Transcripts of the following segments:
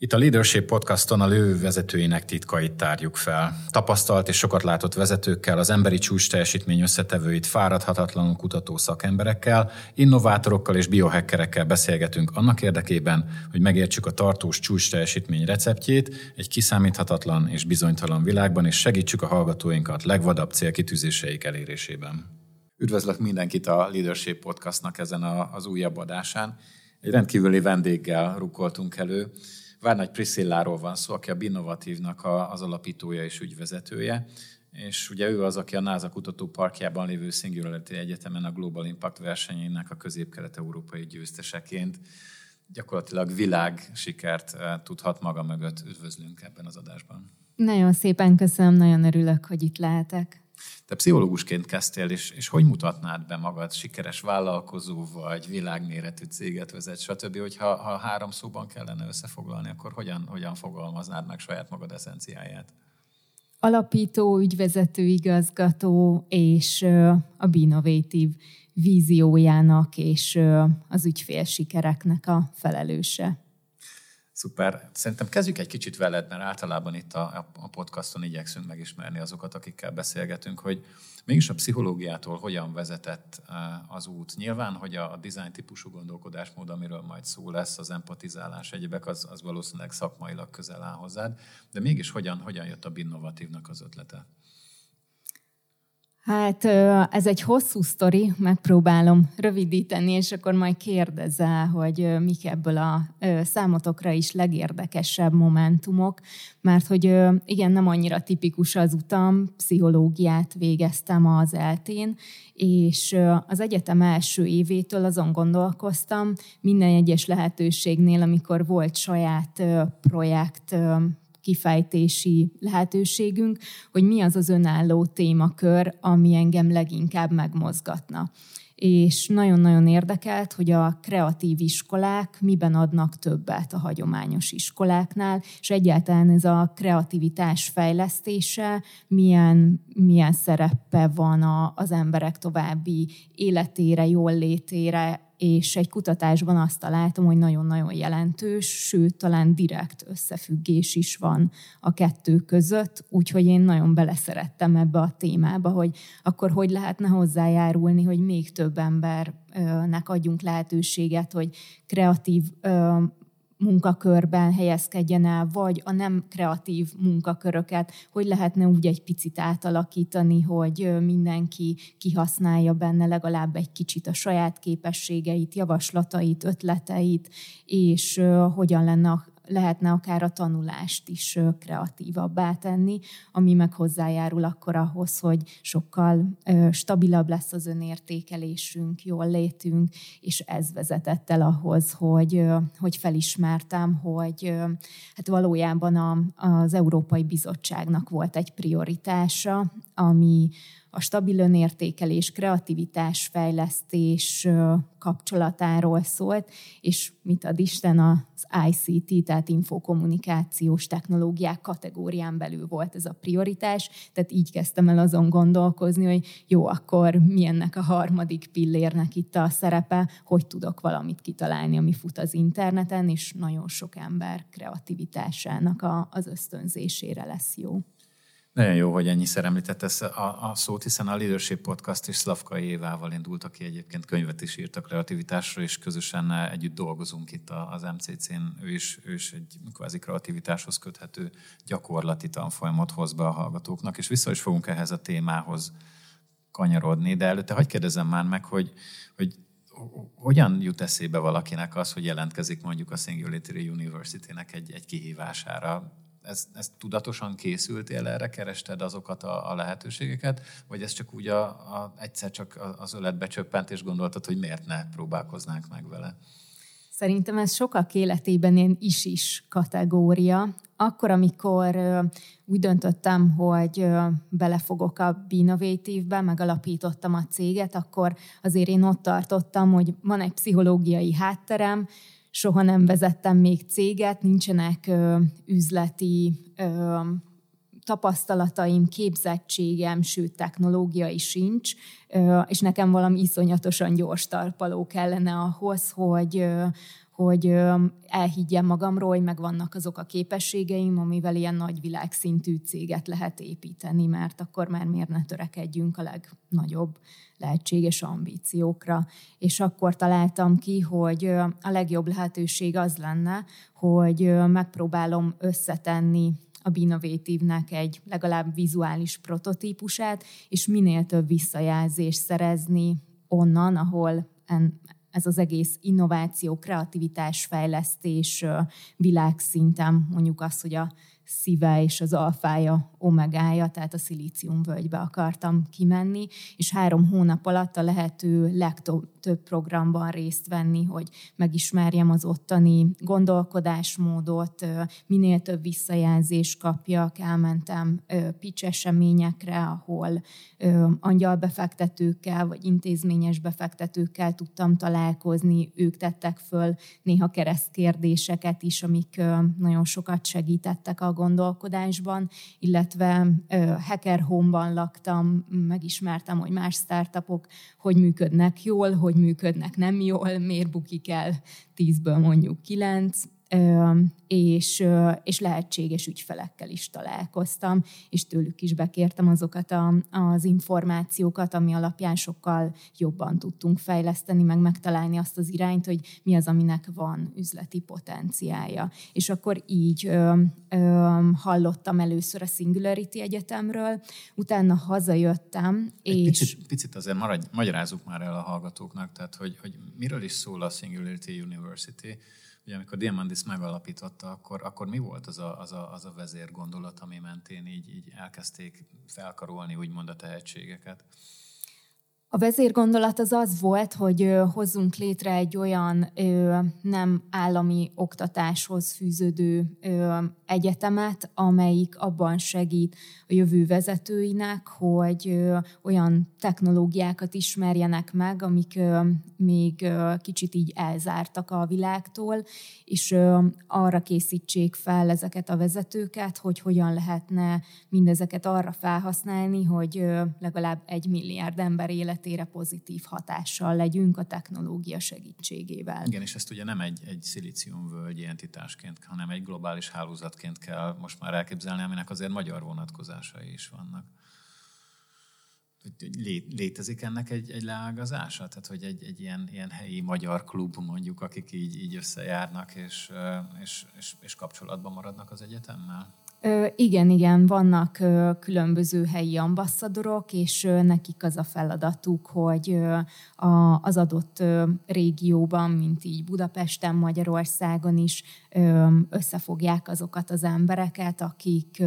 Itt a Leadership Podcaston a lő vezetőinek titkait tárjuk fel. Tapasztalt és sokat látott vezetőkkel, az emberi csúcs teljesítmény összetevőit fáradhatatlanul kutató szakemberekkel, innovátorokkal és biohackerekkel beszélgetünk annak érdekében, hogy megértsük a tartós csúcs teljesítmény receptjét egy kiszámíthatatlan és bizonytalan világban, és segítsük a hallgatóinkat legvadabb célkitűzéseik elérésében. Üdvözlök mindenkit a Leadership Podcastnak ezen az újabb adásán. Egy rendkívüli vendéggel rukkoltunk elő, Várnagy Priscilláról van szó, aki a Binnovatívnak a, az alapítója és ügyvezetője, és ugye ő az, aki a NASA kutatóparkjában lévő Singularity Egyetemen a Global Impact versenyének a közép-kelet-európai győzteseként gyakorlatilag világ sikert eh, tudhat maga mögött. Üdvözlünk ebben az adásban. Nagyon szépen köszönöm, nagyon örülök, hogy itt lehetek. Te pszichológusként kezdtél, és, és hogy mutatnád be magad? Sikeres vállalkozó vagy, világméretű céget vezet, stb. Hogyha ha három szóban kellene összefoglalni, akkor hogyan, hogyan fogalmaznád meg saját magad eszenciáját? Alapító, ügyvezető, igazgató és a Binovative víziójának és az ügyfél sikereknek a felelőse. Szuper. Szerintem kezdjük egy kicsit veled, mert általában itt a, a podcaston igyekszünk megismerni azokat, akikkel beszélgetünk, hogy mégis a pszichológiától hogyan vezetett eh, az út. Nyilván, hogy a design típusú gondolkodásmód, amiről majd szó lesz, az empatizálás egyebek, az, az valószínűleg szakmailag közel áll hozzád, de mégis hogyan, hogyan jött a innovatívnak az ötlete? Hát ez egy hosszú sztori, megpróbálom rövidíteni, és akkor majd kérdezel, hogy mik ebből a számotokra is legérdekesebb momentumok, mert hogy igen, nem annyira tipikus az utam, pszichológiát végeztem az eltén, és az egyetem első évétől azon gondolkoztam, minden egyes lehetőségnél, amikor volt saját projekt, kifejtési lehetőségünk, hogy mi az az önálló témakör, ami engem leginkább megmozgatna. És nagyon-nagyon érdekelt, hogy a kreatív iskolák miben adnak többet a hagyományos iskoláknál, és egyáltalán ez a kreativitás fejlesztése milyen, milyen szerepe van a, az emberek további életére, jól létére, és egy kutatásban azt találtam, hogy nagyon-nagyon jelentős, sőt, talán direkt összefüggés is van a kettő között, úgyhogy én nagyon beleszerettem ebbe a témába, hogy akkor hogy lehetne hozzájárulni, hogy még több embernek adjunk lehetőséget, hogy kreatív munkakörben helyezkedjen el, vagy a nem kreatív munkaköröket, hogy lehetne úgy egy picit átalakítani, hogy mindenki kihasználja benne legalább egy kicsit a saját képességeit, javaslatait, ötleteit, és hogyan lenne lehetne akár a tanulást is kreatívabbá tenni, ami meg hozzájárul akkor ahhoz, hogy sokkal stabilabb lesz az önértékelésünk, jól létünk, és ez vezetett el ahhoz, hogy, hogy felismertem, hogy hát valójában a, az Európai Bizottságnak volt egy prioritása, ami a stabil önértékelés, kreativitás, fejlesztés kapcsolatáról szólt, és mit ad Isten az ICT, tehát infokommunikációs technológiák kategórián belül volt ez a prioritás, tehát így kezdtem el azon gondolkozni, hogy jó, akkor mi ennek a harmadik pillérnek itt a szerepe, hogy tudok valamit kitalálni, ami fut az interneten, és nagyon sok ember kreativitásának a, az ösztönzésére lesz jó. Nagyon jó, hogy ennyiszer említett ezt a, a szót, hiszen a Leadership Podcast és Szlavkai Évával indult, aki egyébként könyvet is írt a kreativitásról, és közösen együtt dolgozunk itt az MCC-n. Ő is, ő is egy kvázi kreativitáshoz köthető gyakorlati tanfolyamot hoz be a hallgatóknak, és vissza is fogunk ehhez a témához kanyarodni, de előtte hagyd kérdezem már meg, hogy, hogy hogyan jut eszébe valakinek az, hogy jelentkezik mondjuk a Singularity University-nek egy, egy kihívására? Ez, ez tudatosan készültél erre, kerested azokat a, a lehetőségeket, vagy ez csak úgy a, a, egyszer csak az öletbe csöppent, és gondoltad, hogy miért ne próbálkoznánk meg vele? Szerintem ez sokak életében ilyen is-is kategória. Akkor, amikor úgy döntöttem, hogy belefogok a Binovative-be, megalapítottam a céget, akkor azért én ott tartottam, hogy van egy pszichológiai hátterem, soha nem vezettem még céget, nincsenek ö, üzleti ö, tapasztalataim, képzettségem, sőt technológiai sincs, és nekem valami iszonyatosan gyors talpaló kellene ahhoz, hogy, hogy elhiggyem magamról, hogy megvannak azok a képességeim, amivel ilyen nagy világszintű céget lehet építeni, mert akkor már miért ne törekedjünk a legnagyobb lehetséges ambíciókra. És akkor találtam ki, hogy a legjobb lehetőség az lenne, hogy megpróbálom összetenni a Binovative-nek egy legalább vizuális prototípusát, és minél több visszajelzést szerezni onnan, ahol ez az egész innováció, kreativitás, fejlesztés világszinten, mondjuk azt, hogy a szíve és az alfája, omegája, tehát a szilíciumvölgybe akartam kimenni, és három hónap alatt a lehető legtöbb programban részt venni, hogy megismerjem az ottani gondolkodásmódot, minél több visszajelzést kapjak. Elmentem pitch eseményekre, ahol angyalbefektetőkkel vagy intézményes befektetőkkel tudtam találkozni, ők tettek föl néha keresztkérdéseket is, amik nagyon sokat segítettek a gondolkodásban, illetve Hacker Home-ban laktam, megismertem, hogy más startupok hogy működnek jól, hogy működnek nem jól, miért bukik el tízből mondjuk kilenc, és, és lehetséges ügyfelekkel is találkoztam, és tőlük is bekértem azokat a, az információkat, ami alapján sokkal jobban tudtunk fejleszteni, meg megtalálni azt az irányt, hogy mi az, aminek van üzleti potenciája. És akkor így ö, ö, hallottam először a Singularity Egyetemről, utána hazajöttem, Egy és... Picit, picit azért maradj, magyarázzuk már el a hallgatóknak, tehát hogy, hogy miről is szól a Singularity University, Ugye amikor Diamandis megalapította, akkor, akkor mi volt az a, az, a, az a vezérgondolat, ami mentén így, így elkezdték felkarolni úgymond a tehetségeket? A vezérgondolat az az volt, hogy hozzunk létre egy olyan nem állami oktatáshoz fűződő egyetemet, amelyik abban segít a jövő vezetőinek, hogy olyan technológiákat ismerjenek meg, amik még kicsit így elzártak a világtól, és arra készítsék fel ezeket a vezetőket, hogy hogyan lehetne mindezeket arra felhasználni, hogy legalább egy milliárd ember életére pozitív hatással legyünk a technológia segítségével. Igen, és ezt ugye nem egy, egy szilíciumvölgyi entitásként, hanem egy globális hálózatként kell most már elképzelni, aminek azért magyar vonatkozásai is vannak létezik ennek egy, egy leágazása? Tehát, hogy egy, egy ilyen, ilyen helyi magyar klub mondjuk, akik így, így összejárnak és, és, és, és kapcsolatban maradnak az egyetemmel? Igen, igen, vannak különböző helyi ambasszadorok, és nekik az a feladatuk, hogy a, az adott régióban, mint így Budapesten, Magyarországon is összefogják azokat az embereket, akik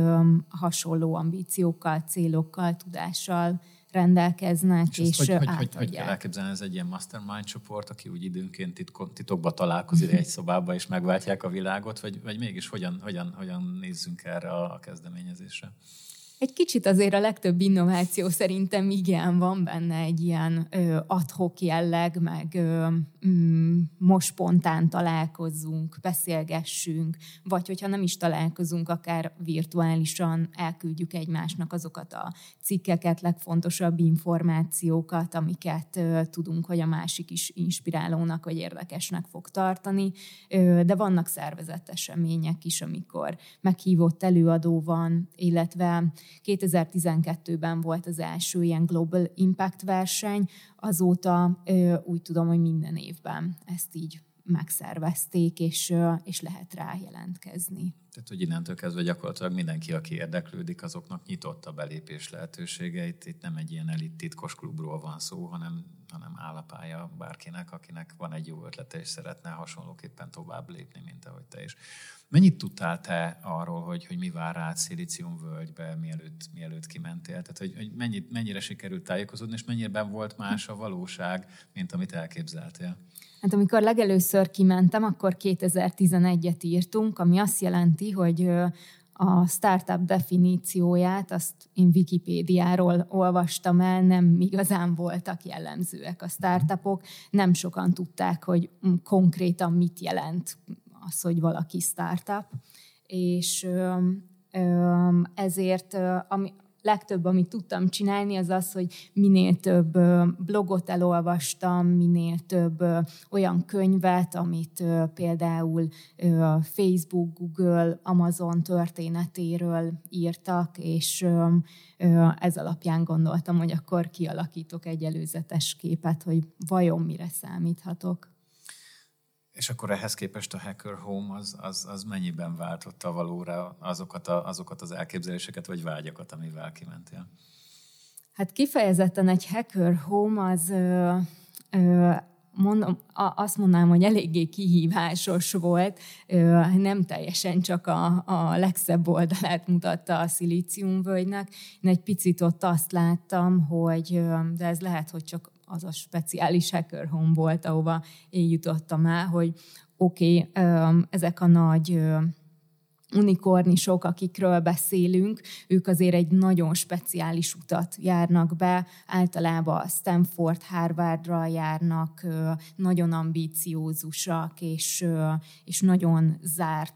hasonló ambíciókkal, célokkal, tudással rendelkeznek, és, és hogy, hogy, hogy, hogy kell elképzelni, ez egy ilyen mastermind csoport, aki úgy időnként titkok, titokba találkozik egy szobába, és megváltják a világot, vagy, vagy mégis hogyan, hogyan, hogyan nézzünk erre a kezdeményezésre? Egy kicsit azért a legtöbb innováció szerintem igen, van benne egy ilyen ö, adhok jelleg, meg ö, mm, most spontán találkozzunk, beszélgessünk, vagy hogyha nem is találkozunk, akár virtuálisan elküldjük egymásnak azokat a cikkeket, legfontosabb információkat, amiket ö, tudunk, hogy a másik is inspirálónak vagy érdekesnek fog tartani, ö, de vannak szervezett események is, amikor meghívott előadó van, illetve 2012-ben volt az első ilyen Global Impact verseny, azóta úgy tudom, hogy minden évben ezt így megszervezték, és, és lehet rá jelentkezni. Tehát, hogy innentől kezdve gyakorlatilag mindenki, aki érdeklődik, azoknak nyitott a belépés lehetősége. Itt, itt nem egy ilyen elit titkos klubról van szó, hanem, hanem állapája bárkinek, akinek van egy jó ötlete, és szeretne hasonlóképpen tovább lépni, mint ahogy te is. Mennyit tudtál te arról, hogy, hogy mi vár rád völgybe, mielőtt, mielőtt kimentél? Tehát, hogy, hogy mennyit, mennyire sikerült tájékozódni, és mennyire volt más a valóság, mint amit elképzeltél? Hát amikor legelőször kimentem, akkor 2011-et írtunk, ami azt jelenti, hogy a startup definícióját, azt én Wikipédiáról olvastam el, nem igazán voltak jellemzőek a startupok, nem sokan tudták, hogy konkrétan mit jelent az, hogy valaki startup, és ezért ami, legtöbb, amit tudtam csinálni, az az, hogy minél több blogot elolvastam, minél több olyan könyvet, amit például Facebook, Google, Amazon történetéről írtak, és ez alapján gondoltam, hogy akkor kialakítok egy előzetes képet, hogy vajon mire számíthatok. És akkor ehhez képest a Hacker Home az, az, az mennyiben váltotta valóra azokat, a, azokat az elképzeléseket vagy vágyakat, amivel kimentél? Hát kifejezetten egy Hacker Home az ö, ö, mondom, azt mondanám, hogy eléggé kihívásos volt, nem teljesen csak a, a legszebb oldalát mutatta a szilíciumvölgynek. Én egy picit ott azt láttam, hogy, de ez lehet, hogy csak az a speciális hacker home volt, ahova én jutottam el, hogy oké, okay, ezek a nagy unikornisok, akikről beszélünk, ők azért egy nagyon speciális utat járnak be, általában Stanford, Harvardra járnak, nagyon ambíciózusak, és, és nagyon zárt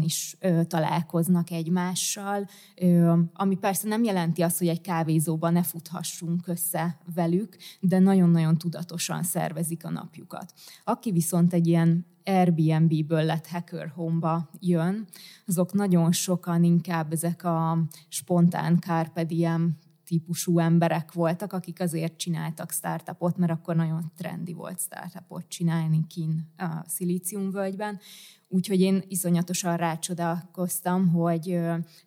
is ö, találkoznak egymással, ö, ami persze nem jelenti azt, hogy egy kávézóban ne futhassunk össze velük, de nagyon-nagyon tudatosan szervezik a napjukat. Aki viszont egy ilyen Airbnb-ből lett Hacker Home-ba jön, azok nagyon sokan inkább ezek a spontán Carpe Diem típusú emberek voltak, akik azért csináltak startupot, mert akkor nagyon trendi volt startupot csinálni kin a Szilíciumvölgyben. Úgyhogy én iszonyatosan rácsodálkoztam, hogy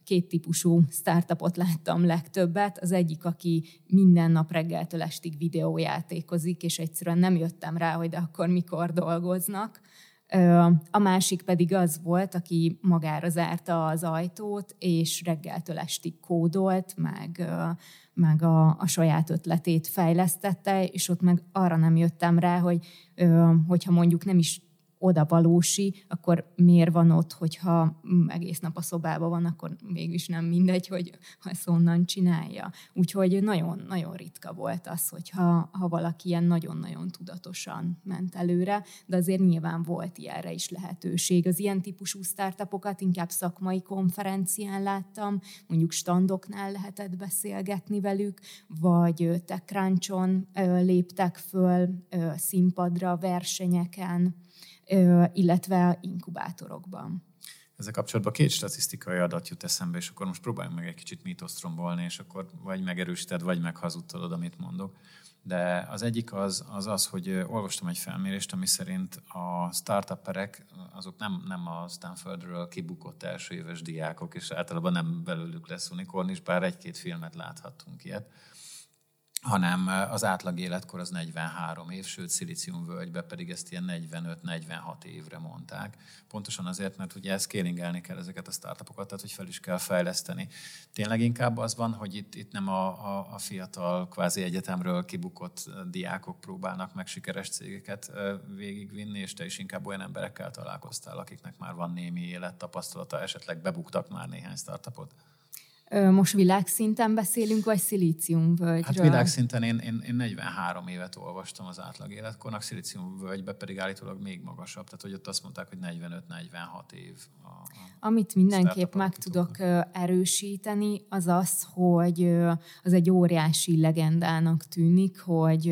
két típusú startupot láttam legtöbbet. Az egyik, aki minden nap reggeltől estig videójátékozik, és egyszerűen nem jöttem rá, hogy de akkor mikor dolgoznak a másik pedig az volt, aki magára zárta az ajtót, és reggeltől estig kódolt, meg, meg a, a saját ötletét fejlesztette, és ott meg arra nem jöttem rá, hogy hogyha mondjuk nem is oda valósi, akkor miért van ott, hogyha mm, egész nap a szobában van, akkor mégis nem mindegy, hogy ezt onnan csinálja. Úgyhogy nagyon-nagyon ritka volt az, hogyha ha valaki ilyen nagyon-nagyon tudatosan ment előre, de azért nyilván volt ilyenre is lehetőség. Az ilyen típusú startupokat inkább szakmai konferencián láttam, mondjuk standoknál lehetett beszélgetni velük, vagy TechCrunchon léptek föl színpadra, versenyeken, illetve inkubátorokban. Ezzel kapcsolatban két statisztikai adat jut eszembe, és akkor most próbáljunk meg egy kicsit mítoszt rombolni, és akkor vagy megerősíted, vagy meghazudtolod, amit mondok. De az egyik az, az az, hogy olvastam egy felmérést, ami szerint a startuperek azok nem, nem a Stanfordről kibukott első éves diákok, és általában nem belőlük lesz unikornis, bár egy-két filmet láthattunk ilyet, hanem az átlag életkor az 43 év, sőt Szilíciumvölgybe pedig ezt ilyen 45-46 évre mondták. Pontosan azért, mert ugye scalingelni kell ezeket a startupokat, tehát hogy fel is kell fejleszteni. Tényleg inkább az van, hogy itt, itt nem a, a, a fiatal kvázi egyetemről kibukott diákok próbálnak meg sikeres cégeket végigvinni, és te is inkább olyan emberekkel találkoztál, akiknek már van némi élettapasztalata, esetleg bebuktak már néhány startupot. Most világszinten beszélünk, vagy szilíciumvölgyről? Hát világszinten én, én, én 43 évet olvastam az átlag életkornak, szilíciumvölgybe pedig állítólag még magasabb, tehát hogy ott azt mondták, hogy 45-46 év. A, a Amit mindenképp meg tudok erősíteni, az az, hogy az egy óriási legendának tűnik, hogy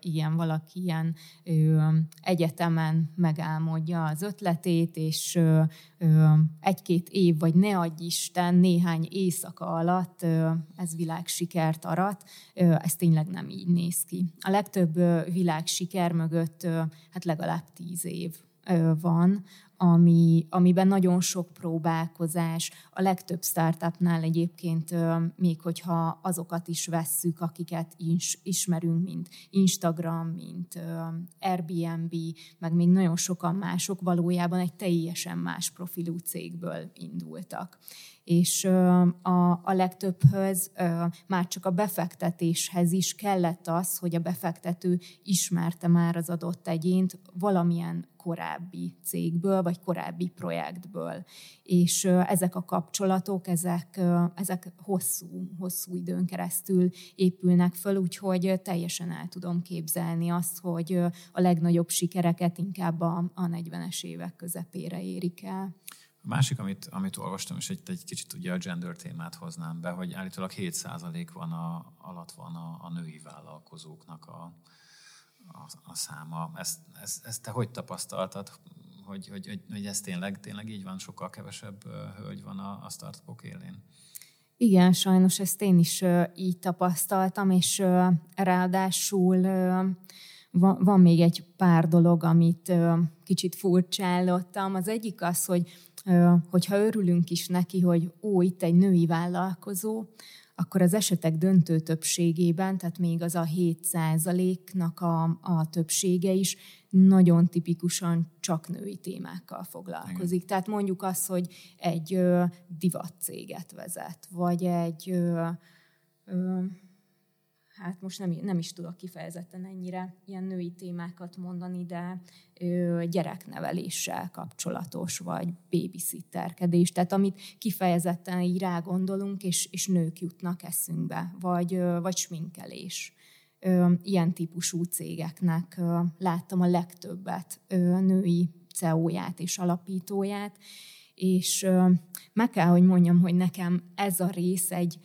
ilyen valaki ilyen egyetemen megálmodja az ötletét, és egy-két év, vagy ne adj Isten, néhány éjszaka alatt ez világsikert arat, ez tényleg nem így néz ki. A legtöbb világsiker mögött hát legalább tíz év van, ami, amiben nagyon sok próbálkozás, a legtöbb startupnál egyébként, még hogyha azokat is vesszük, akiket is, ismerünk, mint Instagram, mint Airbnb, meg még nagyon sokan mások valójában egy teljesen más profilú cégből indultak és a, a legtöbbhöz már csak a befektetéshez is kellett az, hogy a befektető ismerte már az adott egyént valamilyen korábbi cégből, vagy korábbi projektből. És ezek a kapcsolatok, ezek, ezek hosszú, hosszú időn keresztül épülnek föl, úgyhogy teljesen el tudom képzelni azt, hogy a legnagyobb sikereket inkább a, a 40-es évek közepére érik el. A másik, amit, amit olvastam, és egy, egy kicsit ugye a gender témát hoznám be, hogy állítólag 7% van a, alatt van a, a női vállalkozóknak a, a, a száma. Ezt, ezt, ezt te hogy tapasztaltad, hogy, hogy, hogy, hogy ez tényleg, tényleg így van, sokkal kevesebb hölgy van a, a startupok élén? Igen, sajnos ezt én is így tapasztaltam, és ráadásul van, van még egy pár dolog, amit kicsit furcsálottam. Az egyik az, hogy hogyha örülünk is neki, hogy ó, itt egy női vállalkozó, akkor az esetek döntő többségében, tehát még az a 7%-nak a, a többsége is nagyon tipikusan csak női témákkal foglalkozik. Igen. Tehát mondjuk az, hogy egy ö, divatcéget vezet, vagy egy ö, ö, hát most nem, nem is tudok kifejezetten ennyire ilyen női témákat mondani, de ö, gyerekneveléssel kapcsolatos, vagy babysitterkedés, tehát amit kifejezetten így rágondolunk, és, és nők jutnak eszünkbe, vagy, ö, vagy sminkelés. Ö, ilyen típusú cégeknek ö, láttam a legtöbbet ö, női CEO-ját és alapítóját, és ö, meg kell, hogy mondjam, hogy nekem ez a rész egy,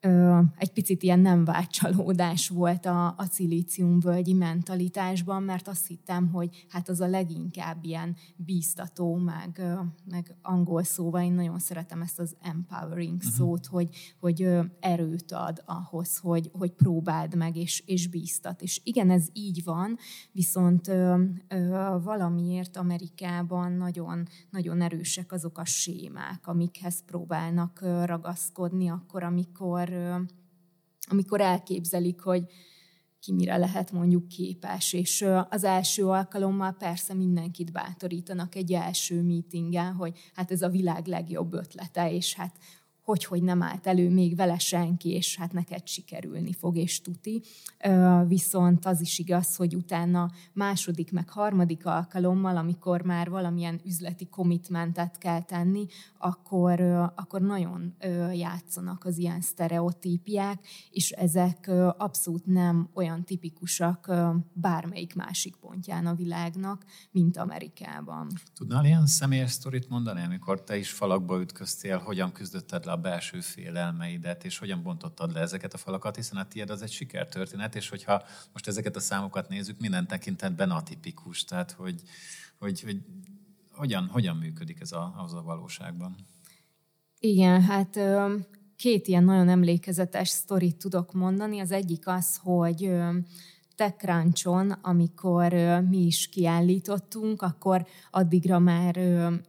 ö, egy picit ilyen nem váltsalódás volt a, a szilíciumvölgyi mentalitásban, mert azt hittem, hogy hát az a leginkább ilyen bíztató, meg, ö, meg angol szóval én nagyon szeretem ezt az empowering uh-huh. szót, hogy, hogy ö, erőt ad ahhoz, hogy, hogy próbáld meg, és, és bíztat. És igen, ez így van, viszont ö, ö, valamiért Amerikában nagyon, nagyon erősek azok a sémák, amikhez próbálnak ragaszkodni akkor, amikor amikor elképzelik, hogy ki mire lehet mondjuk képes. És az első alkalommal persze mindenkit bátorítanak egy első meetingen, hogy hát ez a világ legjobb ötlete, és hát hogy, hogy nem állt elő még vele senki, és hát neked sikerülni fog, és tuti. Viszont az is igaz, hogy utána második, meg harmadik alkalommal, amikor már valamilyen üzleti commitmentet kell tenni, akkor, akkor nagyon játszanak az ilyen sztereotípiák, és ezek abszolút nem olyan tipikusak bármelyik másik pontján a világnak, mint Amerikában. Tudnál ilyen személyes sztorit mondani, amikor te is falakba ütköztél, hogyan küzdötted le a belső félelmeidet, és hogyan bontottad le ezeket a falakat, hiszen a tiéd az egy sikertörténet, és hogyha most ezeket a számokat nézzük, minden tekintetben atipikus, tehát hogy, hogy, hogy hogyan, hogyan működik ez a, az a valóságban? Igen, hát két ilyen nagyon emlékezetes sztorit tudok mondani. Az egyik az, hogy TechCrunchon, amikor mi is kiállítottunk, akkor addigra már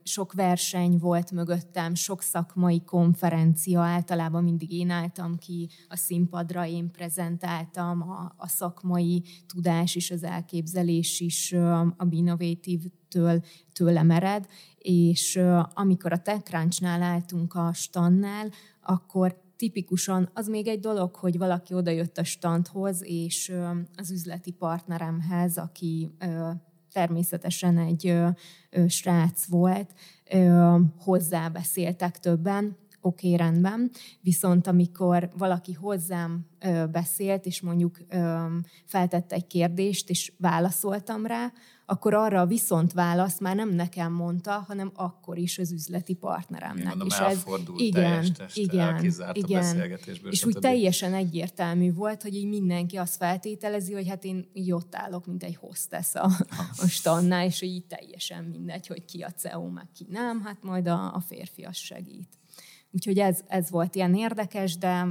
sok verseny volt mögöttem, sok szakmai konferencia, általában mindig én álltam ki a színpadra, én prezentáltam a, a szakmai tudás és az elképzelés is a Innovative-től tőlem ered, és amikor a TechCrunchnál álltunk a stannál, akkor tipikusan az még egy dolog, hogy valaki odajött a standhoz, és az üzleti partneremhez, aki természetesen egy srác volt, hozzá beszéltek többen, oké, okay, rendben. Viszont amikor valaki hozzám ö, beszélt, és mondjuk ö, feltette egy kérdést, és válaszoltam rá, akkor arra a viszont válasz már nem nekem mondta, hanem akkor is az üzleti partneremnek. Mondom, és ez igen, igen, igen. És úgy teljesen egyértelmű volt, hogy így mindenki azt feltételezi, hogy hát én így ott állok, mint egy hostess a, a stannál, és így teljesen mindegy, hogy ki a CEO, meg ki nem, hát majd a, a férfi az segít. Úgyhogy ez, ez volt ilyen érdekes, de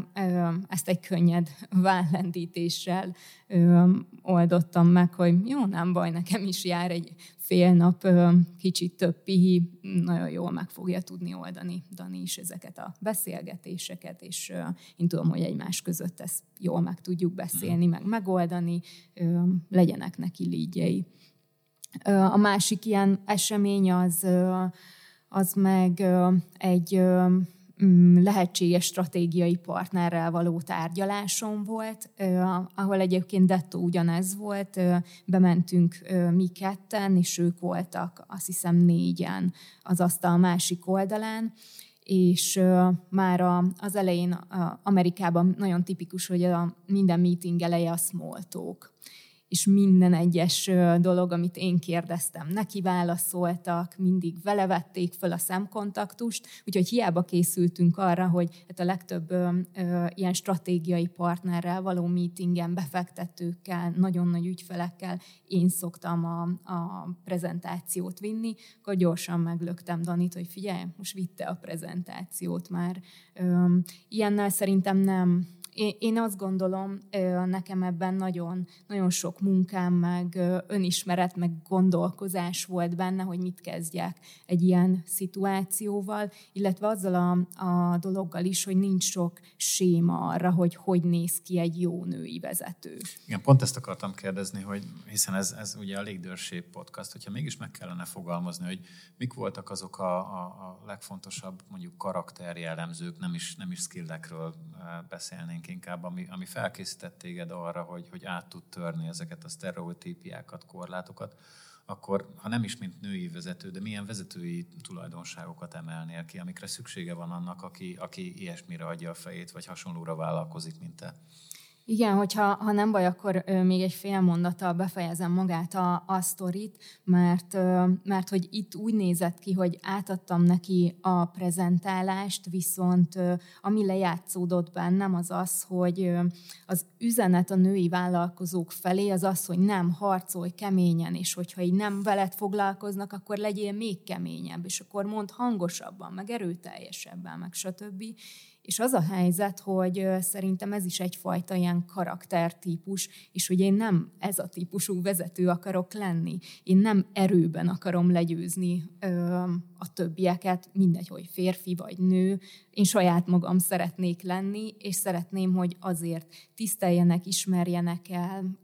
ezt egy könnyed vállendítéssel oldottam meg, hogy jó, nem baj, nekem is jár egy fél nap kicsit több pihi, nagyon jól meg fogja tudni oldani Dani is ezeket a beszélgetéseket, és én tudom, hogy egymás között ezt jól meg tudjuk beszélni, meg megoldani, legyenek neki lígyei. A másik ilyen esemény az, az meg egy lehetséges stratégiai partnerrel való tárgyalásom volt, ahol egyébként Detto ugyanez volt, bementünk mi ketten, és ők voltak azt hiszem négyen az asztal másik oldalán, és már az elején Amerikában nagyon tipikus, hogy a minden meeting eleje a small talk és minden egyes dolog, amit én kérdeztem, neki válaszoltak, mindig vele vették föl a szemkontaktust, úgyhogy hiába készültünk arra, hogy hát a legtöbb ö, ö, ilyen stratégiai partnerrel való meetingen, befektetőkkel, nagyon nagy ügyfelekkel én szoktam a, a prezentációt vinni, akkor gyorsan meglöktem Danit, hogy figyelj, most vitte a prezentációt már. Ö, ilyennel szerintem nem én, azt gondolom, nekem ebben nagyon, nagyon sok munkám, meg önismeret, meg gondolkozás volt benne, hogy mit kezdjek egy ilyen szituációval, illetve azzal a, a dologgal is, hogy nincs sok séma arra, hogy hogy néz ki egy jó női vezető. Igen, pont ezt akartam kérdezni, hogy hiszen ez, ez ugye a Leadership podcast, hogyha mégis meg kellene fogalmazni, hogy mik voltak azok a, a, a legfontosabb mondjuk karakterjellemzők, nem is, nem is skillekről beszélnénk inkább, ami, ami felkészített téged arra, hogy, hogy át tud törni ezeket a sztereotípiákat, korlátokat, akkor ha nem is mint női vezető, de milyen vezetői tulajdonságokat emelnél ki, amikre szüksége van annak, aki, aki ilyesmire adja a fejét, vagy hasonlóra vállalkozik, mint te? Igen, hogyha ha nem baj, akkor még egy fél mondattal befejezem magát a, a sztorit, mert, mert hogy itt úgy nézett ki, hogy átadtam neki a prezentálást, viszont ami lejátszódott bennem az az, hogy az üzenet a női vállalkozók felé az az, hogy nem harcolj keményen, és hogyha így nem veled foglalkoznak, akkor legyél még keményebb, és akkor mond hangosabban, meg erőteljesebben, meg stb. És az a helyzet, hogy szerintem ez is egyfajta ilyen karaktertípus, és hogy én nem ez a típusú vezető akarok lenni. Én nem erőben akarom legyőzni a többieket, mindegy, hogy férfi vagy nő. Én saját magam szeretnék lenni, és szeretném, hogy azért tiszteljenek, ismerjenek el,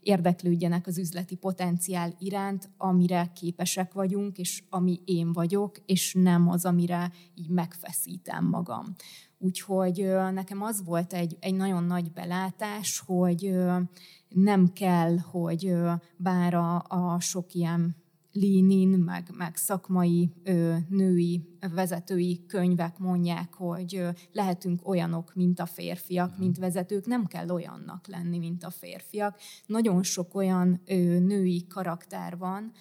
érdeklődjenek az üzleti potenciál iránt, amire képesek vagyunk, és ami én vagyok, és nem az, amire így megfeszítem magam. Úgyhogy nekem az volt egy, egy nagyon nagy belátás, hogy nem kell, hogy bár a, a sok ilyen lean meg, meg szakmai női vezetői könyvek mondják, hogy lehetünk olyanok, mint a férfiak, mint vezetők, nem kell olyannak lenni, mint a férfiak. Nagyon sok olyan női karakter van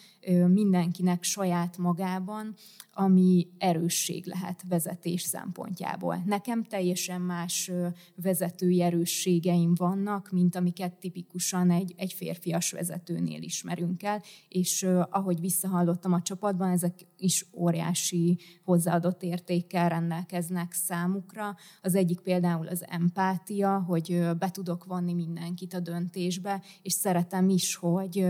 mindenkinek saját magában, ami erősség lehet vezetés szempontjából. Nekem teljesen más vezetői erősségeim vannak, mint amiket tipikusan egy, egy férfias vezetőnél ismerünk el, és ahogy visszahallottam a csapatban, ezek is óriási hozzáadott értékkel rendelkeznek számukra. Az egyik például az empátia, hogy be tudok vonni mindenkit a döntésbe, és szeretem is, hogy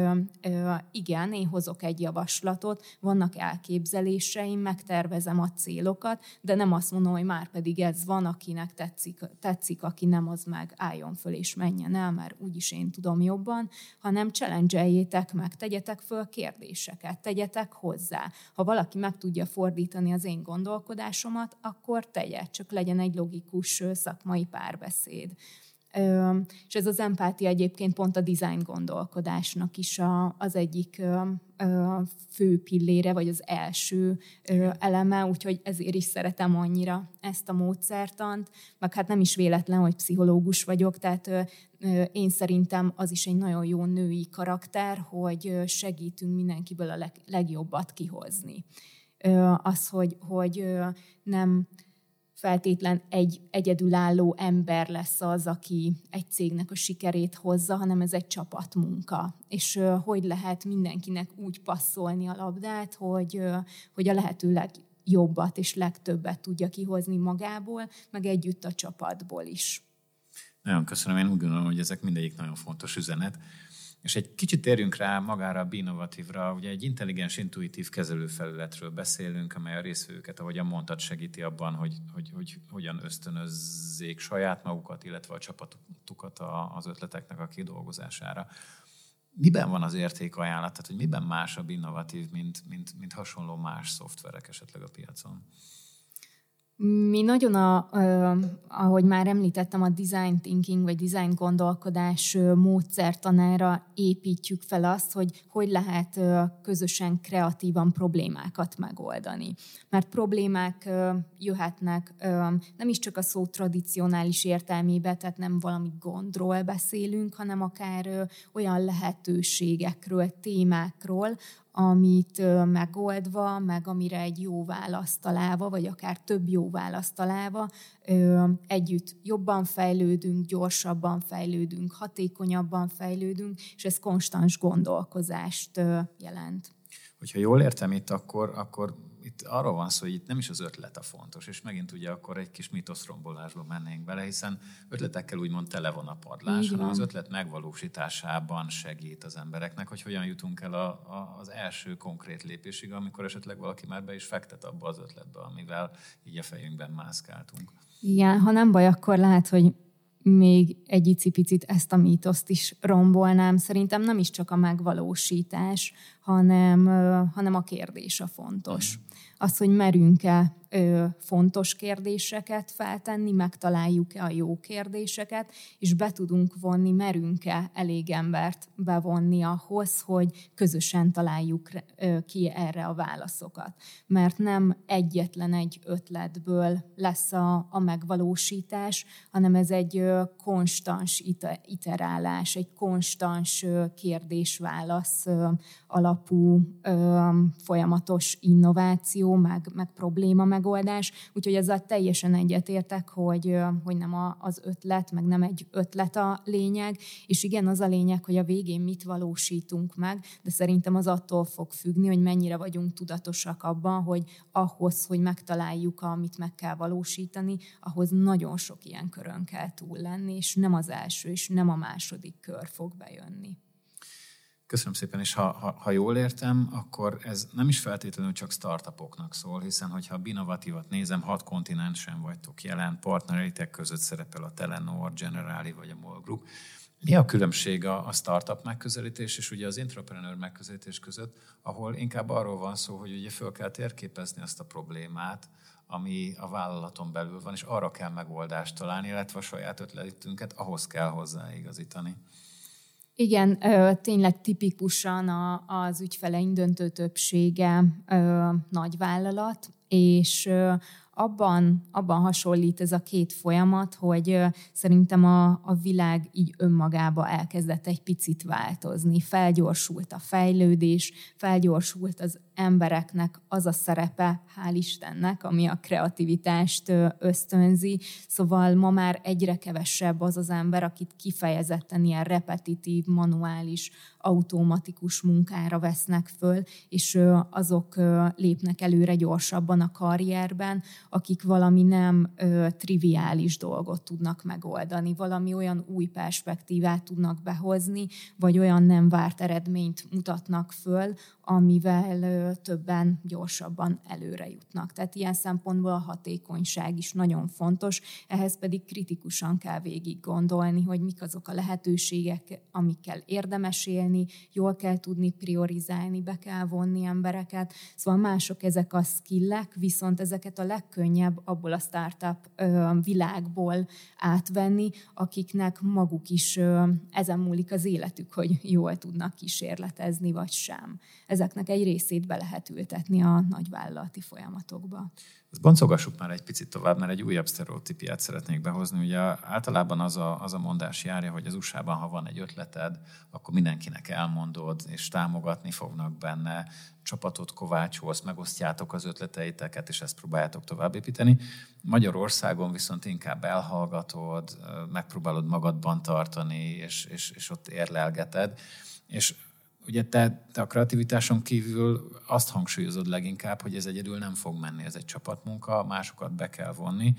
igen, én hozok egy javaslatot, vannak elképzeléseim, megtervezem a célokat, de nem azt mondom, hogy már pedig ez van, akinek tetszik, tetszik aki nem, az meg álljon föl és menjen el, mert úgyis én tudom jobban, hanem challenge meg, tegyetek föl kérdéseket, tegyetek hozzá. Ha valaki meg tudja fordítani az én gondolkodásomat, akkor tegye, csak legyen egy logikus szakmai párbeszéd. És ez az empátia egyébként pont a design gondolkodásnak is a, az egyik fő pillére, vagy az első eleme, úgyhogy ezért is szeretem annyira ezt a módszertant, meg hát nem is véletlen, hogy pszichológus vagyok, tehát én szerintem az is egy nagyon jó női karakter, hogy segítünk mindenkiből a leg, legjobbat kihozni. Az, hogy, hogy nem feltétlen egy egyedülálló ember lesz az, aki egy cégnek a sikerét hozza, hanem ez egy csapatmunka. És hogy lehet mindenkinek úgy passzolni a labdát, hogy, hogy a lehető legjobbat és legtöbbet tudja kihozni magából, meg együtt a csapatból is. Nagyon köszönöm, én úgy gondolom, hogy ezek mindegyik nagyon fontos üzenet. És egy kicsit térjünk rá magára a Binovatívra. Ugye egy intelligens, intuitív kezelőfelületről beszélünk, amely a részvevőket, ahogyan mondtad, segíti abban, hogy, hogy, hogy hogyan ösztönözzék saját magukat, illetve a csapatukat az ötleteknek a kidolgozására. Miben van az értékajánlat? Tehát, hogy miben másabb innovatív, mint, mint, mint hasonló más szoftverek esetleg a piacon? Mi nagyon, a, ahogy már említettem, a design thinking vagy design gondolkodás módszertanára építjük fel azt, hogy hogy lehet közösen kreatívan problémákat megoldani. Mert problémák jöhetnek nem is csak a szó tradicionális értelmébe, tehát nem valami gondról beszélünk, hanem akár olyan lehetőségekről, témákról, amit megoldva, meg amire egy jó választ találva, vagy akár több jó választ találva, együtt jobban fejlődünk, gyorsabban fejlődünk, hatékonyabban fejlődünk, és ez konstans gondolkozást jelent. Hogyha jól értem itt, akkor, akkor itt arról van szó, hogy itt nem is az ötlet a fontos, és megint ugye akkor egy kis mitoszrombolásba mennénk bele, hiszen ötletekkel úgymond tele van a padlás, hanem az ötlet megvalósításában segít az embereknek, hogy hogyan jutunk el a, a, az első konkrét lépésig, amikor esetleg valaki már be is fektet abba az ötletbe, amivel így a fejünkben mászkáltunk. Igen, ha nem baj, akkor lehet, hogy még egy icipicit ezt a mítoszt is rombolnám. Szerintem nem is csak a megvalósítás, hanem, hanem a kérdés a fontos. Az, hogy merünk-e fontos kérdéseket feltenni, megtaláljuk-e a jó kérdéseket, és be tudunk vonni, merünk-e elég embert bevonni ahhoz, hogy közösen találjuk ki erre a válaszokat. Mert nem egyetlen egy ötletből lesz a, a megvalósítás, hanem ez egy konstans iterálás, egy konstans kérdés-válasz alapú folyamatos innováció, meg, meg probléma megoldás, úgyhogy ezzel teljesen egyetértek, hogy, hogy nem a, az ötlet, meg nem egy ötlet a lényeg, és igen, az a lényeg, hogy a végén mit valósítunk meg, de szerintem az attól fog függni, hogy mennyire vagyunk tudatosak abban, hogy ahhoz, hogy megtaláljuk, amit meg kell valósítani, ahhoz nagyon sok ilyen körön kell túl lenni, és nem az első, és nem a második kör fog bejönni. Köszönöm szépen, és ha, ha, ha jól értem, akkor ez nem is feltétlenül csak startupoknak szól, hiszen hogyha a Binovatívat nézem, hat kontinensen vagytok jelen, partnereitek között szerepel a Telenor, Generali vagy a MOL Group. Mi a különbség a, a startup megközelítés és ugye az entrepreneur megközelítés között, ahol inkább arról van szó, hogy ugye föl kell térképezni azt a problémát, ami a vállalaton belül van, és arra kell megoldást találni, illetve a saját ötletünket ahhoz kell hozzáigazítani. Igen, tényleg tipikusan az ügyfeleink döntő többsége nagyvállalat, és abban, abban hasonlít ez a két folyamat, hogy szerintem a, a világ így önmagába elkezdett egy picit változni. Felgyorsult a fejlődés, felgyorsult az embereknek az a szerepe, hál' Istennek, ami a kreativitást ösztönzi. Szóval ma már egyre kevesebb az az ember, akit kifejezetten ilyen repetitív, manuális, automatikus munkára vesznek föl, és azok lépnek előre gyorsabban a karrierben, akik valami nem triviális dolgot tudnak megoldani, valami olyan új perspektívát tudnak behozni, vagy olyan nem várt eredményt mutatnak föl, amivel többen gyorsabban előre jutnak. Tehát ilyen szempontból a hatékonyság is nagyon fontos, ehhez pedig kritikusan kell végig gondolni, hogy mik azok a lehetőségek, amikkel érdemes élni, jól kell tudni priorizálni, be kell vonni embereket. Szóval mások ezek a skillek, viszont ezeket a legkönnyebb abból a startup világból átvenni, akiknek maguk is ezen múlik az életük, hogy jól tudnak kísérletezni, vagy sem. Ezeknek egy részét be lehet ültetni a nagyvállalati folyamatokba. Ezt boncogassuk már egy picit tovább, mert egy újabb sztereotípiát szeretnék behozni. Ugye általában az a, az a mondás járja, hogy az USA-ban, ha van egy ötleted, akkor mindenkinek elmondod, és támogatni fognak benne, csapatot kovácsolsz, megosztjátok az ötleteiteket, és ezt próbáljátok továbbépíteni. Magyarországon viszont inkább elhallgatod, megpróbálod magadban tartani, és, és, és ott érlelgeted. És ugye te, te a kreativitáson kívül azt hangsúlyozod leginkább, hogy ez egyedül nem fog menni, ez egy csapatmunka, másokat be kell vonni,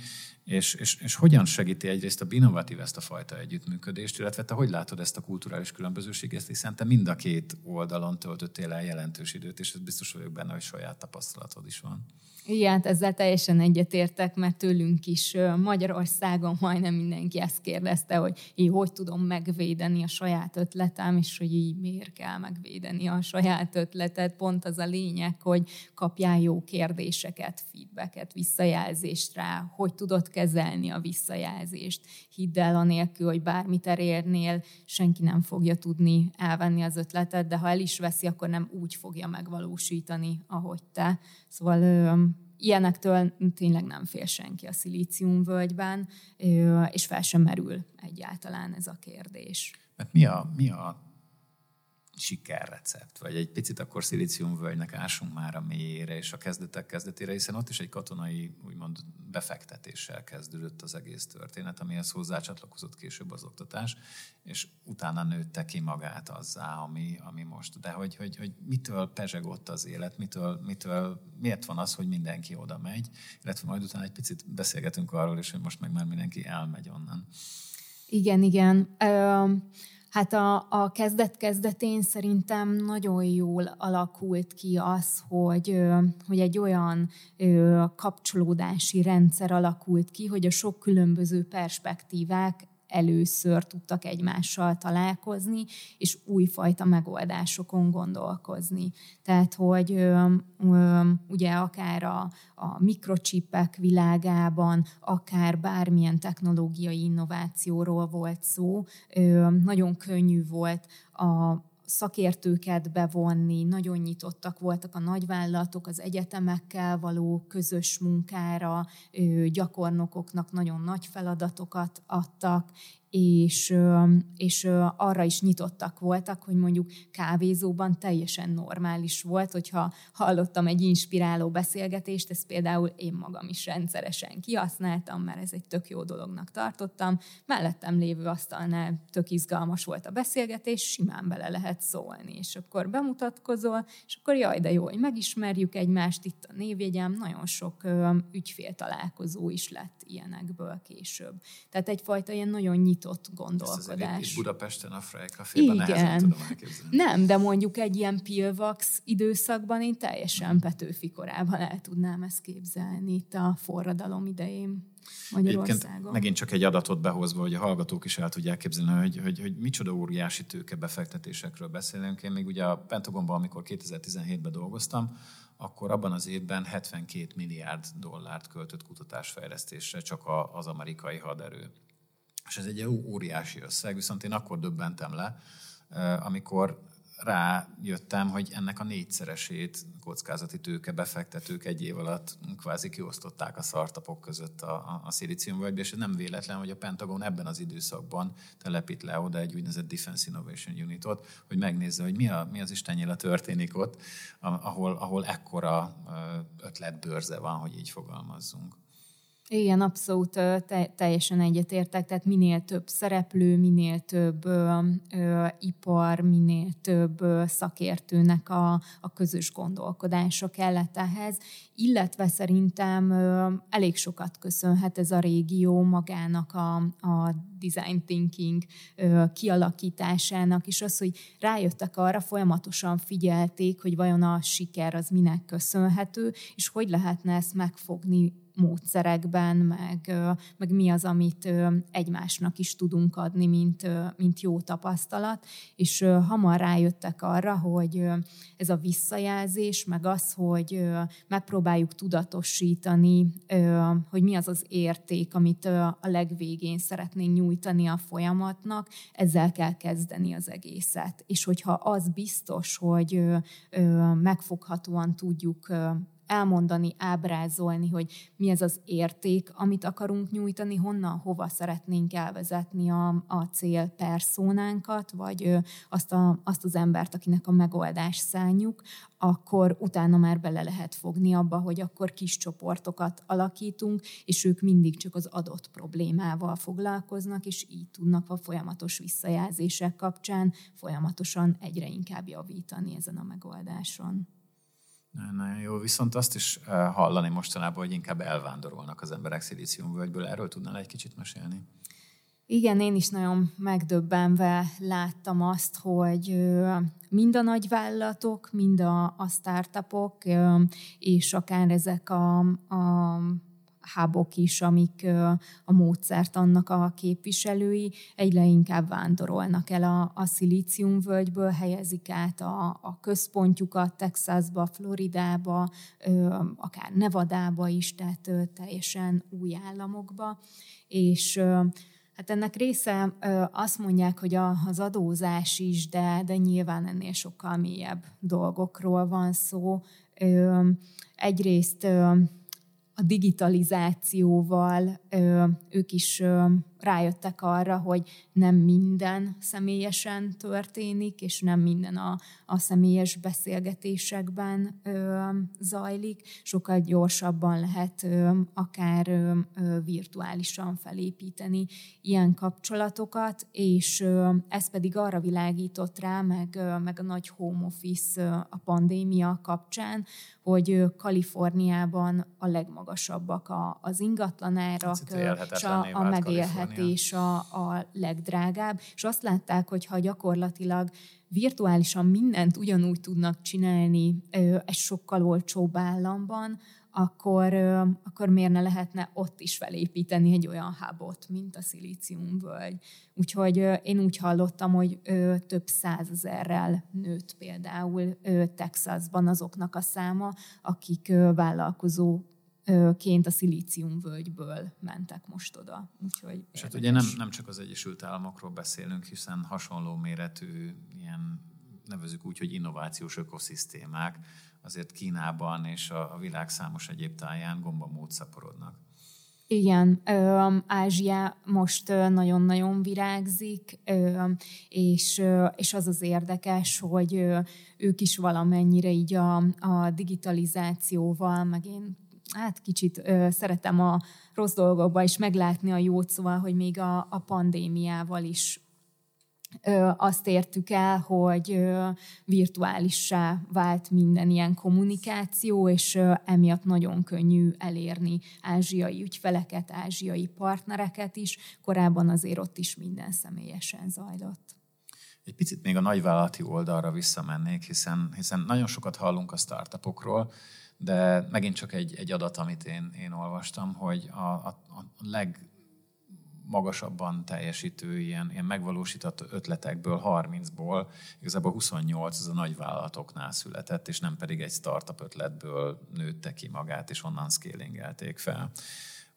és, és, és hogyan segíti egyrészt a innovatív ezt a fajta együttműködést, illetve te hogy látod ezt a kulturális különbözőséget, hiszen te mind a két oldalon töltöttél el jelentős időt, és ez biztos vagyok benne, hogy saját tapasztalatod is van. Igen, ezzel teljesen egyetértek, mert tőlünk is Magyarországon majdnem mindenki ezt kérdezte, hogy így hogy tudom megvédeni a saját ötletem, és hogy így miért kell megvédeni a saját ötletet. Pont az a lényeg, hogy kapjál jó kérdéseket, feedbacket, visszajelzést rá, hogy tudod kezelni a visszajelzést. Hidd el anélkül, hogy bármit elérnél, senki nem fogja tudni elvenni az ötletet, de ha el is veszi, akkor nem úgy fogja megvalósítani, ahogy te. Szóval ilyenektől tényleg nem fél senki a szilíciumvölgyben, és fel sem merül egyáltalán ez a kérdés. Mert mi a, mi a sikerrecept, vagy egy picit akkor szilíciumvölgynek ásunk már a mélyére és a kezdetek kezdetére, hiszen ott is egy katonai úgymond befektetéssel kezdődött az egész történet, amihez hozzácsatlakozott később az oktatás, és utána nőtte ki magát azzá, ami, ami most. De hogy, hogy, hogy mitől pezsegott az élet, mitől, mitől, miért van az, hogy mindenki oda megy, illetve majd utána egy picit beszélgetünk arról is, hogy most meg már mindenki elmegy onnan. Igen, igen. Hát a, a kezdet-kezdetén szerintem nagyon jól alakult ki az, hogy, hogy egy olyan kapcsolódási rendszer alakult ki, hogy a sok különböző perspektívák először tudtak egymással találkozni, és újfajta megoldásokon gondolkozni. Tehát, hogy ugye akár a, a mikrocsipek világában, akár bármilyen technológiai innovációról volt szó, nagyon könnyű volt a szakértőket bevonni, nagyon nyitottak voltak a nagyvállalatok az egyetemekkel való közös munkára, gyakornokoknak nagyon nagy feladatokat adtak, és, és arra is nyitottak voltak, hogy mondjuk kávézóban teljesen normális volt, hogyha hallottam egy inspiráló beszélgetést, ezt például én magam is rendszeresen kihasználtam, mert ez egy tök jó dolognak tartottam. Mellettem lévő asztalnál tök izgalmas volt a beszélgetés, simán bele lehet szólni, és akkor bemutatkozol, és akkor jaj, de jó, hogy megismerjük egymást, itt a névjegyem, nagyon sok ügyfél találkozó is lett ilyenekből később. Tehát egyfajta ilyen nagyon nyit nyitott gondolkodás. Ezt Budapesten a Frey Caféban Igen. tudom elképzelni. Nem, de mondjuk egy ilyen pilvax időszakban én teljesen hmm. Petőfi korában el tudnám ezt képzelni itt a forradalom idején. Magyarországon. megint csak egy adatot behozva, hogy a hallgatók is el tudják képzelni, hogy, hogy, hogy micsoda óriási tőke befektetésekről beszélünk. Én még ugye a Pentagonban, amikor 2017-ben dolgoztam, akkor abban az évben 72 milliárd dollárt költött kutatásfejlesztésre csak az amerikai haderő és ez egy óriási összeg, viszont én akkor döbbentem le, amikor rájöttem, hogy ennek a négyszeresét kockázati tőke befektetők egy év alatt kvázi kiosztották a startupok között a, a, a szilíciumvölgybe, és ez nem véletlen, hogy a Pentagon ebben az időszakban telepít le oda egy úgynevezett Defense Innovation Unitot, hogy megnézze, hogy mi, a, mi az Istennyila történik ott, ahol, ahol ekkora ötletbőrze van, hogy így fogalmazzunk. Igen, abszolút te, teljesen egyetértek, tehát minél több szereplő, minél több ö, ö, ipar, minél több szakértőnek a, a közös gondolkodása kellett ehhez, illetve szerintem ö, elég sokat köszönhet ez a régió magának a, a design thinking ö, kialakításának, és az, hogy rájöttek arra, folyamatosan figyelték, hogy vajon a siker az minek köszönhető, és hogy lehetne ezt megfogni módszerekben, meg, meg mi az, amit egymásnak is tudunk adni, mint, mint jó tapasztalat, és hamar rájöttek arra, hogy ez a visszajelzés, meg az, hogy megpróbáljuk tudatosítani, hogy mi az az érték, amit a legvégén szeretnénk nyújtani a folyamatnak, ezzel kell kezdeni az egészet. És hogyha az biztos, hogy megfoghatóan tudjuk elmondani, ábrázolni, hogy mi ez az érték, amit akarunk nyújtani, honnan, hova szeretnénk elvezetni a, a cél perszónánkat, vagy azt, a, azt az embert, akinek a megoldás szánjuk, akkor utána már bele lehet fogni abba, hogy akkor kis csoportokat alakítunk, és ők mindig csak az adott problémával foglalkoznak, és így tudnak a folyamatos visszajelzések kapcsán folyamatosan egyre inkább javítani ezen a megoldáson. Nagyon jó, viszont azt is eh, hallani mostanában, hogy inkább elvándorolnak az emberek szilíciumvölgyből. Erről tudnál egy kicsit mesélni? Igen, én is nagyon megdöbbenve láttam azt, hogy mind a nagyvállalatok, mind a, a startupok, és akár ezek a, a hubok is, amik a módszert annak a képviselői egyre inkább vándorolnak el a, a szilíciumvölgyből, helyezik át a, a központjukat Texasba, Floridába, akár Nevadába is, tehát teljesen új államokba, és Hát ennek része azt mondják, hogy az adózás is, de, de nyilván ennél sokkal mélyebb dolgokról van szó. Egyrészt a digitalizációval ők is rájöttek arra, hogy nem minden személyesen történik, és nem minden a, a személyes beszélgetésekben ö, zajlik. Sokkal gyorsabban lehet ö, akár ö, virtuálisan felépíteni ilyen kapcsolatokat, és ö, ez pedig arra világított rá, meg, ö, meg a nagy home office ö, a pandémia kapcsán, hogy Kaliforniában a legmagasabbak a, az ingatlanárak, és a, a megélhet megélhetés a, a legdrágább, és azt látták, hogy ha gyakorlatilag virtuálisan mindent ugyanúgy tudnak csinálni egy sokkal olcsóbb államban, akkor, akkor miért ne lehetne ott is felépíteni egy olyan hubot, mint a szilíciumvölgy. Úgyhogy én úgy hallottam, hogy több százezerrel nőtt például Texasban azoknak a száma, akik vállalkozó ként a szilíciumvölgyből mentek most oda. Úgyhogy És hát ugye nem, nem csak az Egyesült Államokról beszélünk, hiszen hasonló méretű ilyen nevezük úgy, hogy innovációs ökoszisztémák azért Kínában és a, a világ számos egyéb táján gombamód szaporodnak. Igen, Ázsia most nagyon-nagyon virágzik, és, és az az érdekes, hogy ők is valamennyire így a, a digitalizációval, meg én hát kicsit ö, szeretem a rossz dolgokba is meglátni a jót, szóval, hogy még a, a pandémiával is ö, azt értük el, hogy ö, virtuálissá vált minden ilyen kommunikáció, és ö, emiatt nagyon könnyű elérni ázsiai ügyfeleket, ázsiai partnereket is. Korábban azért ott is minden személyesen zajlott. Egy picit még a nagyvállalati oldalra visszamennék, hiszen, hiszen nagyon sokat hallunk a startupokról, de megint csak egy, egy adat, amit én, én olvastam, hogy a, a, a legmagasabban teljesítő ilyen, ilyen megvalósított ötletekből, 30-ból igazából 28 az a nagyvállalatoknál született, és nem pedig egy startup ötletből nőtte ki magát, és onnan scalingelték fel.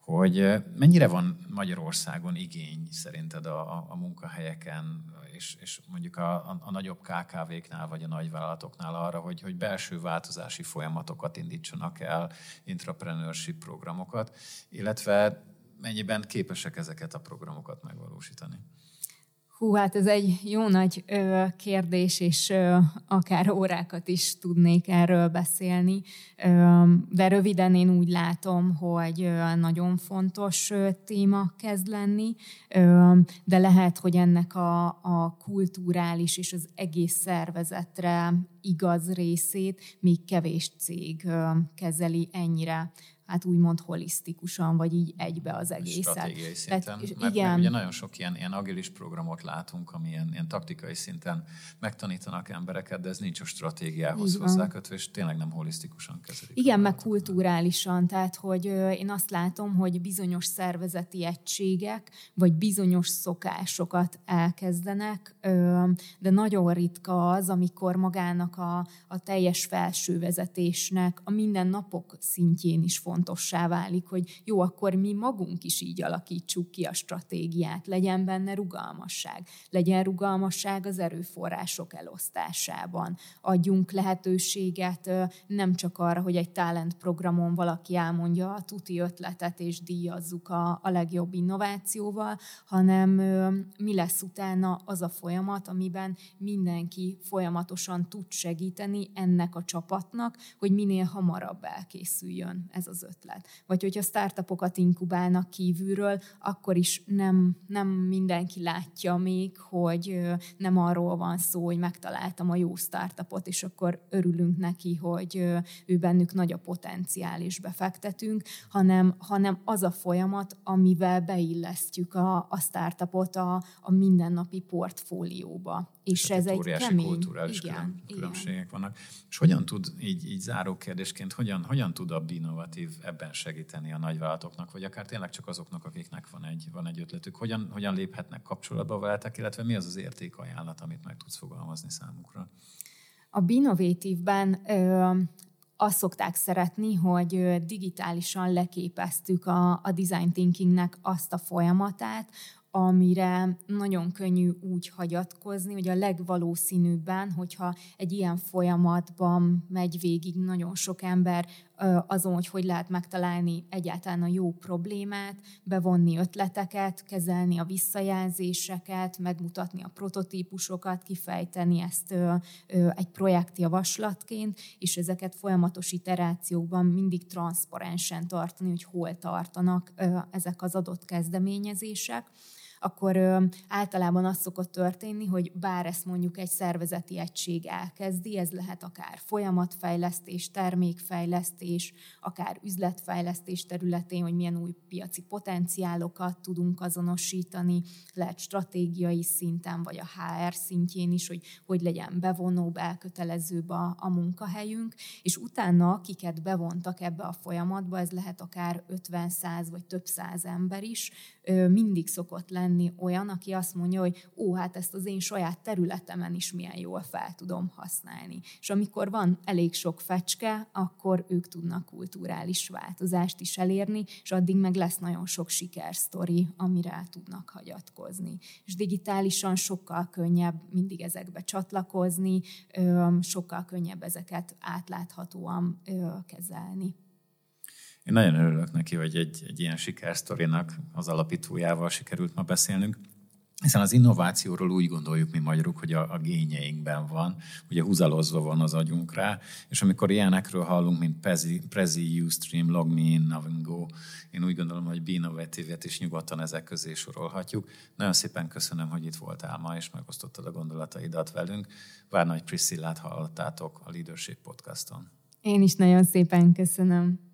Hogy mennyire van Magyarországon igény szerinted a, a, a munkahelyeken, és, és mondjuk a, a, a nagyobb KKV-knál vagy a nagyvállalatoknál arra, hogy, hogy belső változási folyamatokat indítsanak el, intrapreneurship programokat, illetve mennyiben képesek ezeket a programokat megvalósítani? Hú, hát ez egy jó nagy ö, kérdés, és ö, akár órákat is tudnék erről beszélni, ö, de röviden én úgy látom, hogy ö, nagyon fontos ö, téma kezd lenni, ö, de lehet, hogy ennek a, a kulturális és az egész szervezetre igaz részét még kevés cég ö, kezeli ennyire hát úgymond holisztikusan, vagy így egybe az egészet. Stratégiai szinten. Tehát, mert, igen. Mert ugye nagyon sok ilyen, ilyen agilis programot látunk, ami ilyen, ilyen taktikai szinten megtanítanak embereket, de ez nincs a stratégiához hozzákötve, és tényleg nem holisztikusan kezelik. Igen, meg kulturálisan, tehát hogy én azt látom, hogy bizonyos szervezeti egységek, vagy bizonyos szokásokat elkezdenek, de nagyon ritka az, amikor magának a, a teljes felső vezetésnek a mindennapok szintjén is fontos fontossá válik, hogy jó, akkor mi magunk is így alakítsuk ki a stratégiát, legyen benne rugalmasság, legyen rugalmasság az erőforrások elosztásában, adjunk lehetőséget nem csak arra, hogy egy talent programon valaki elmondja a tuti ötletet és díjazzuk a, a legjobb innovációval, hanem mi lesz utána az a folyamat, amiben mindenki folyamatosan tud segíteni ennek a csapatnak, hogy minél hamarabb elkészüljön ez az ötlet. Vagy hogyha startupokat inkubálnak kívülről, akkor is nem, nem mindenki látja még, hogy nem arról van szó, hogy megtaláltam a jó startupot, és akkor örülünk neki, hogy ő bennük nagy a potenciál, és befektetünk, hanem, hanem az a folyamat, amivel beillesztjük a, a startupot a, a mindennapi portfólióba. És ez egy kemény... kulturális igen, külön, különbségek igen. vannak. És hogyan tud, így, így záró kérdésként, hogyan, hogyan tud a innovatív ebben segíteni a nagyvállalatoknak, vagy akár tényleg csak azoknak, akiknek van egy, van egy ötletük? Hogyan, hogyan léphetnek kapcsolatba veletek, illetve mi az az értékajánlat, amit meg tudsz fogalmazni számukra? A Binovatívben azt szokták szeretni, hogy digitálisan leképeztük a, a design thinkingnek azt a folyamatát, amire nagyon könnyű úgy hagyatkozni, hogy a legvalószínűbben, hogyha egy ilyen folyamatban megy végig nagyon sok ember azon, hogy hogy lehet megtalálni egyáltalán a jó problémát, bevonni ötleteket, kezelni a visszajelzéseket, megmutatni a prototípusokat, kifejteni ezt egy projektjavaslatként, és ezeket folyamatos iterációkban mindig transzparensen tartani, hogy hol tartanak ezek az adott kezdeményezések akkor ö, általában az szokott történni, hogy bár ezt mondjuk egy szervezeti egység elkezdi, ez lehet akár folyamatfejlesztés, termékfejlesztés, akár üzletfejlesztés területén, hogy milyen új piaci potenciálokat tudunk azonosítani, lehet stratégiai szinten, vagy a HR szintjén is, hogy hogy legyen bevonóbb, elkötelezőbb a, a munkahelyünk, és utána, akiket bevontak ebbe a folyamatba, ez lehet akár 50-100 vagy több száz ember is, mindig szokott lenni lenni olyan, aki azt mondja, hogy ó, hát ezt az én saját területemen is milyen jól fel tudom használni. És amikor van elég sok fecske, akkor ők tudnak kulturális változást is elérni, és addig meg lesz nagyon sok sikersztori, amire tudnak hagyatkozni. És digitálisan sokkal könnyebb mindig ezekbe csatlakozni, sokkal könnyebb ezeket átláthatóan kezelni. Én nagyon örülök neki, hogy egy, egy ilyen sikersztorinak az alapítójával sikerült ma beszélnünk. Hiszen az innovációról úgy gondoljuk mi magyarok, hogy a, a gényeinkben van, ugye húzalozva van az agyunk rá, és amikor ilyenekről hallunk, mint Prezi, Prezi Ustream, LogMeIn, Navingo, én úgy gondolom, hogy Binovative-et is nyugodtan ezek közé sorolhatjuk. Nagyon szépen köszönöm, hogy itt voltál ma, és megosztottad a gondolataidat velünk. Várnagy Priscillát hallottátok a Leadership Podcaston. Én is nagyon szépen köszönöm.